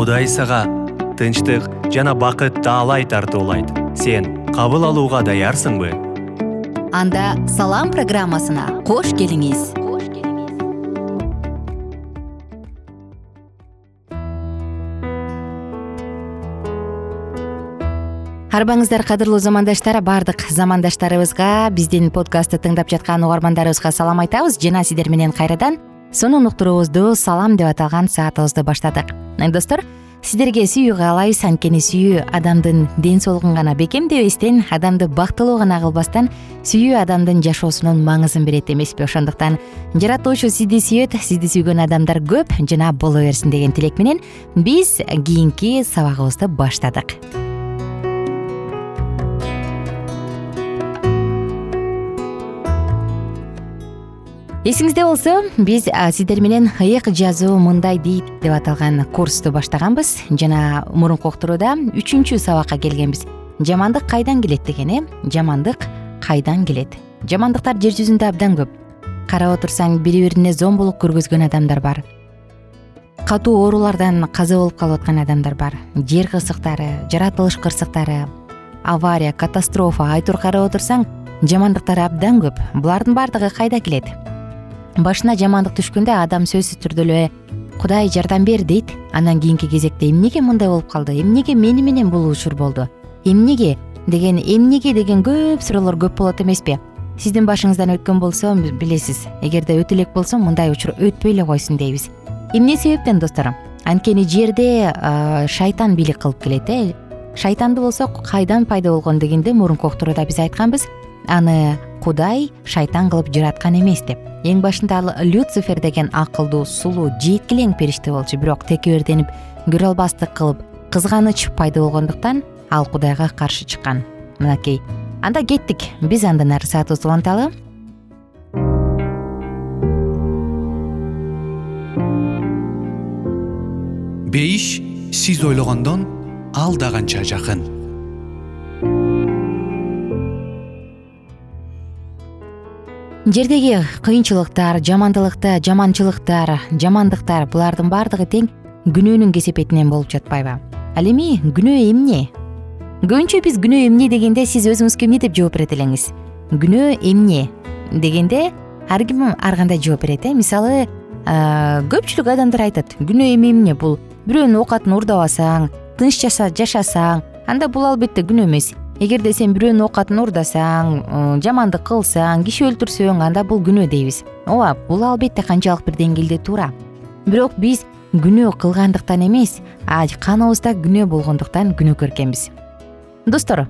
кудай сага тынчтык жана бакыт таалай тартуулайт. Сен кабыл алууга даярсыңбы? Анда салам программасына кош келиңиз. Арбаңыздар кадырлуу замандаштар баардык замандаштарыбызга биздин подкастты тыңдап жаткан угармандарыбызга салам айтабыз. Жана сиздер менен кайрадан сонун уктуруубузду салам деп аталган саатыбызды баштадык. Достор сиздерге сүйүү каалайбыз. Анткени сүйүү адамдын ден соолугун гана бекемдебестен адамды бактылуу гана кылбастан сүйүү адамдын жашоосунун маңызын берет эмеспи. Ошондуктан жаратуучу сизди сүйөт сизди сүйгөн адамдар көп жана боло берсин деген тилек менен биз кийинки сабагыбызды баштадык эсиңизде болсо биз сиздер менен ыйык жазуу мындай дейт деп аталган курсту баштаганбыз. Жана мурунку уктурууда үчүнчү сабакка келгенбиз. Жамандык кайдан келет деген э? Жамандык кайдан келет? Жамандыктар жер жүзүндө абдан көп. Карап отурсаң бири бирине зомбулук көргөзгөн адамдар бар. Катуу оорулардан каза болуп калып аткан адамдар бар. Жер кырсыктары жаратылыш кырсыктары авария катастрофа айтор карап отурсаң жамандыктар абдан көп. Булардын баардыгы кайда келет башына жамандык түшкөндө адам сөзсүз түрдө эле кудай жардам бер дейт. Андан кийинки кезекте эмнеге мындай болуп калды? Эмнеге мени менен бул учур болду? Эмнеге? деген эмнеге? деген көп суроолор көп болот эмеспи. Сиздин башыңыздан өткөн болсо билесиз. Эгерде өтө элек болсо мындай учур өтпөй эле койсун дейбиз. Эмне себептен достор анткени жерде шайтан бийлик кылып келет э. Шайтанды болсо кайдан пайда болгон дегенде мурунку уктурууда биз айтканбыз. Аны кудай шайтан кылып жараткан эмес деп. Эң башында ал люцифер деген акылдуу сулуу жеткилең периште болчу. Бирок текеберденип көрө албастык кылып кызганыч пайда болгондуктан ал кудайга каршы чыккан. Мынакей анда кеттик. Биз андан ары саатыбызды уланталы бейиш сиз ойлогондон алда канча жакын жердеги кыйынчылыктар жамандылыкта жаманчылыктар жамандыктар булардын баардыгы тең күнөөнүн кесепетинен болуп жатпайбы. Ал эми күнөө эмне? Көбүнчө биз күнөө эмне дегенде сиз өзүңүзгө эмне деп жооп берет элеңиз? Күнөө эмне дегенде ар ким ар кандай жооп берет э? Мисалы көпчүлүк адамдар айтат күнөө эми эмне бул? Бирөөнүн оокатын уурдабасаң тынч жашасаң анда бул албетте күнөө эмес эгерде сен бирөөнүн оокатын уурдасаң жамандык кылсаң киши өлтүрсөң анда бул күнөө дейбиз. Ооба бул албетте канчалык бир деңгээлде туура. Бирок биз күнөө кылгандыктан эмес а каныбызда күнөө болгондуктан күнөөкөр экенбиз достор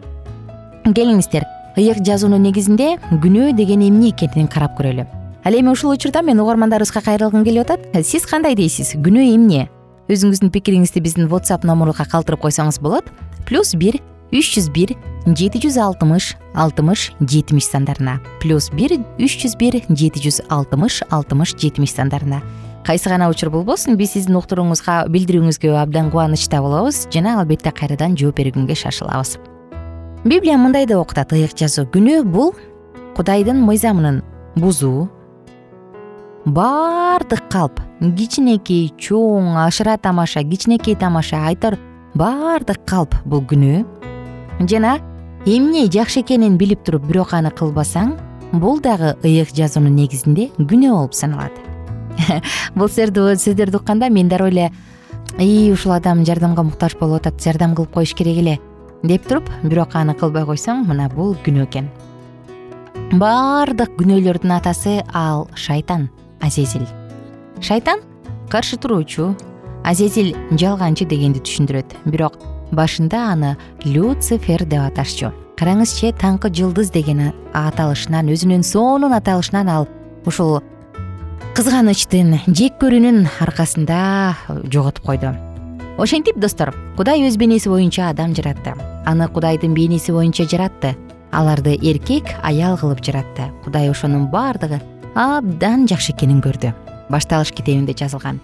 келиңиздер. Ыйык жазуунун негизинде күнөө деген эмне экенин карап көрөлү. Ал эми ушул учурда мен угармандарыбызга кайрылгым келип атат. Сиз кандай дейсиз? Күнөө эмне? Өзүңүздүн пикириңизди биздин whatsapp номурубузга калтырып койсоңуз болот. Плюс бир үч жүз бир жети жүз алтымыш алтымыш жетимиш сандарына плюс бир үч жүз бир жети жүз алтымыш алтымыш жетимиш сандарына кайсы гана учур болбосун биз сиздин уктурууңузга билдирүүңүзгө абдан кубанычта болобуз жана албетте кайрадан жооп бергөнгө шашылабыз. Библия мындай деп окутат ыйык жазуу күнөө бул кудайдын мыйзамынын бузуу. Баардык калп кичинекей чоң ашыра тамаша кичинекей тамаша айтор баардык калп бул күнөө жана эмне жакшы экенин билип туруп бирок аны кылбасаң бул дагы ыйык жазуунун негизинде күнөө болуп саналат. Бул сөздөрдү укканда мен дароо эле ии ушул адам жардамга муктаж болуп атат жардам кылып коюш керек эле деп туруп бирок аны кылбай койсоң мына бул күнөө экен. Баардык күнөөлөрдүн атасы ал шайтан азезил. Шайтан каршы туруучу азезил жалганчы дегенди түшүндүрөт. Бирок башында аны люцифер деп аташчу. Караңызчы таңкы жылдыз деген аталышынан өзүнүн сонун аталышынан ал ушул кызганычтын жек көрүүнүн аркасында жоготуп койду. Ошентип достор кудай өз бейнеси боюнча адам жаратты. Аны кудайдын бейнеси боюнча жаратты. Аларды эркек аял кылып жаратты. Кудай ошонун баардыгы абдан жакшы экенин көрдү. Башталыш китебинде жазылган.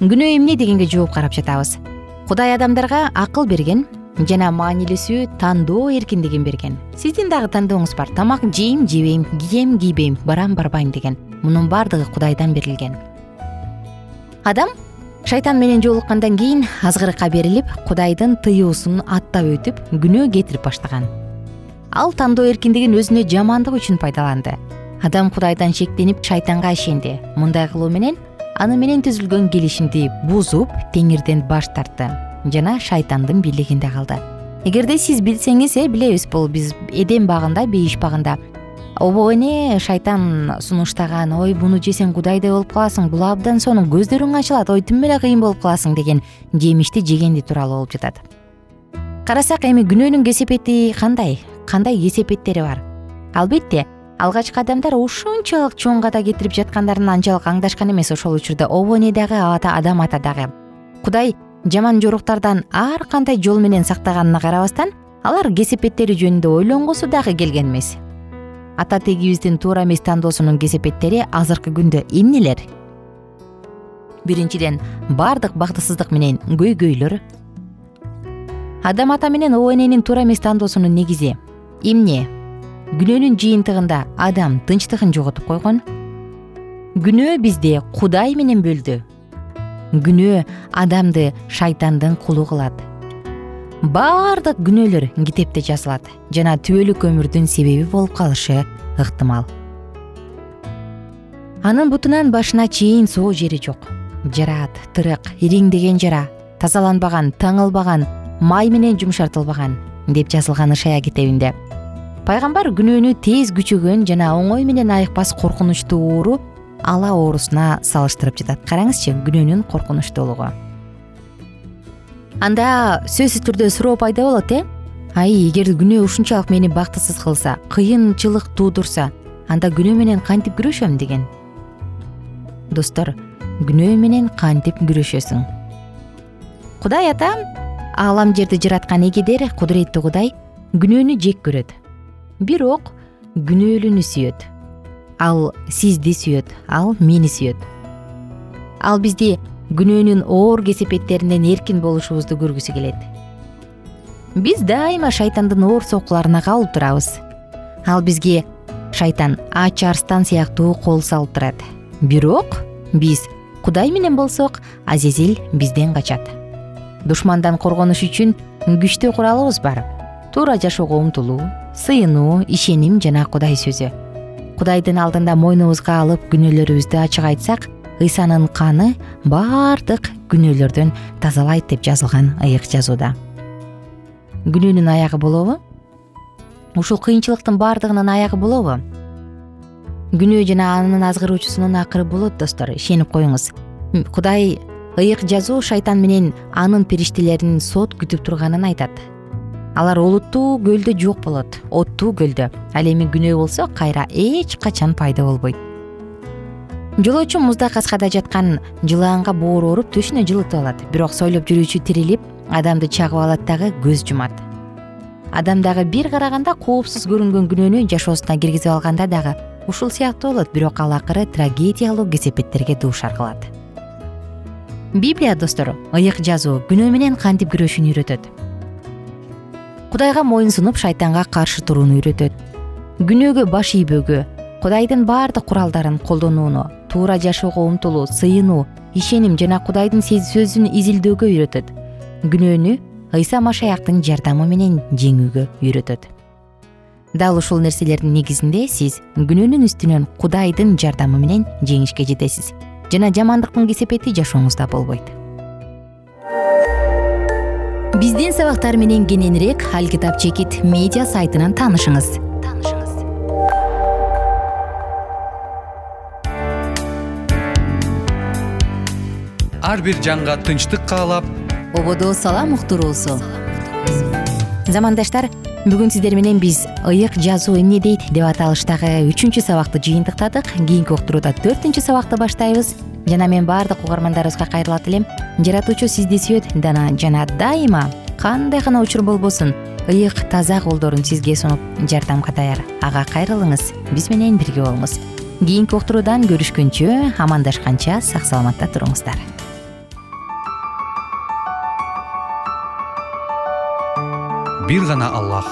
Күнөө эмне дегенге жооп карап жатабыз кудай адамдарга акыл берген жана маанилүүсү тандоо эркиндигин берген. Сиздин дагы тандооңуз бар. Тамак жейм жебейм кийем кийбейм барам барбайм деген. Мунун баардыгы кудайдан берилген. Адам шайтан менен жолуккандан кийин азгырыкка берилип кудайдын тыюусун аттап өтүп күнөө кетирип баштаган. Ал тандоо эркиндигин өзүнө жамандык үчүн пайдаланды. Адам кудайдан шектенип шайтанга ишенди. Мындай кылуу менен аны менен түзүлгөн келишимди бузуп теңирден баш тартты. Жана шайтандын бийлигинде калды. Эгерде сиз билсеңиз э билебиз бул биз эдем багында бейиш багында. Обо эне шайтан сунуштаган ой муну жесең кудайдай болуп каласың бул абдан сонун көздөрүң ачылат ой тим эле кыйын болуп каласың деген жемишти жегенди тууралуу болуп жатат. Карасак эми күнөөнүн кесепети кандай? Кандай кесепеттери бар? Албетте алгачкы адамдар ушунчалык чоң ката кетирип жаткандарын анчалык аңдашкан эмес ошол учурда. Обо эне дагы адам ата дагы. Кудай жаман жоруктардан ар кандай жол менен сактаганына карабастан алар кесепеттери жөнүндө ойлонгусу дагы келген эмес. Ата тегибиздин туура эмес тандоосунун кесепеттери азыркы күндө эмнелер биринчиден баардык бактысыздык менен көйгөйлөр. Адам ата менен обо эненин туура эмес тандоосунун негизи эмне күнөөнүн жыйынтыгында адам тынчтыгын жоготуп койгон. Күнөө бизди кудай менен бөлдү. Күнөө адамды шайтандын кулу кылат. Баардык күнөөлөр китепте жазылат жана түбөлүк өмүрдүн себеби болуп калышы ыктымал. Анын бутунан башына чейин соо жери жок. Жараат тырык ириңдеген жара тазаланбаган таңылбаган май менен жумшартылбаган деп жазылган ышая китебинде пайгамбар күнөөнү тез күчөгөн жана оңой менен айыкпас коркунучтуу оору ала оорусуна салыштырып жатат. Караңызчы күнөөнүн коркунучтуулугу. Анда сөзсүз түрдө суроо пайда болот э? Ай эгер күнөө ушунчалык мени бактысыз кылса кыйынчылык туудурса анда күнөө менен кантип күрөшөм деген? Достор күнөө менен кантип күрөшөсүң? Кудай ата аалам жерди жараткан эгедер кудуреттүү кудай күнөөнү жек көрөт бирок күнөөлүүнү сүйөт. Ал сизди сүйөт ал мени сүйөт. Ал бизди күнөөнүн оор кесепеттеринен эркин болушубузду көргүсү келет. Биз дайыма шайтандын оор соккуларына кабылып турабыз. Ал бизге шайтан ач арстан сыяктуу кол салып турат. Бирок биз кудай менен болсок азизил бизден качат. Душмандан коргонуш үчүн күчтүү куралыбыз бар. Туура жашоого умтулуу сыйынуу ишеним жана кудай сөзү. Кудайдын алдында мойнубузга алып күнөөлөрүбүздү ачык айтсак ыйсанын каны баардык күнөөлөрдөн тазалайт деп жазылган ыйык жазууда. Күнөөнүн аягы болобу? Ушул кыйынчылыктын баардыгынын аягы болобу? Күнөө жана анын азгыруучусунун акыры болот достор ишенип коюңуз. Кудай ыйык жазуу шайтан менен анын периштелерин сот күтүп турганын айтат алар олуттуу көлдө жок болот оттуу көлдө. Ал эми күнөө болсо кайра эч качан пайда болбойт. Жолоочу муздак каскада жаткан жылаанга боору ооруп төшүнө жылытып алат. Бирок сойлоп жүрүүчү тирилип адамды чагып алат дагы көз жумат. Адам дагы бир караганда коопсуз көрүнгөн күнөөнү жашоосуна киргизип алганда дагы ушул сыяктуу болот. Бирок ал акыры трагедиялуу кесепеттерге дуушар кылат библия достор ыйык жазуу күнөө менен кантип күрөшүүнү үйрөтөт кудайга моюн сунуп шайтанга каршы турууну үйрөтөт. Күнөөгө баш ийбөөгө кудайдын баардык куралдарын колдонууну туура жашоого умтулуу сыйынуу ишеним жана кудайдын сөзүн изилдөөгө үйрөтөт. Күнөөнү ыйса машаяктын жардамы менен жеңүүгө үйрөтөт. Дал ушул нерселердин негизинде сиз күнөөнүн үстүнөн кудайдын жардамы менен жеңишке жетесиз жана жамандыктын кесепети жашооңузда болбойт биздин сабактар менен кененирээк алкитап чекит медиа сайтынан таанышыңыз ар бир жанга тынчтык каалап. Ободо салам уктуруусу замандаштар бүгүн сиздер менен биз ыйык жазуу эмне дейт деп аталыштагы үчүнчү сабакты жыйынтыктадык. Кийинки уктурууда төртүнчү сабакты баштайбыз. Жана мен баардык угармандарыбызга кайрылат элем. Жаратуучу сизди сүйөт жана дайыма. Кандай гана учур болбосун ыйык таза колдорун сизге сунуп жардамга даяр. Ага кайрылыңыз биз менен бирге болуңуз. Кийинки уктуруудан көрүшкөнчө амандашканча сак саламатта туруңуздар бир гана аллах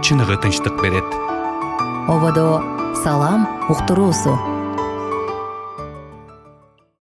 чыныгы тынчтык берет. Ободо салам уктуруусу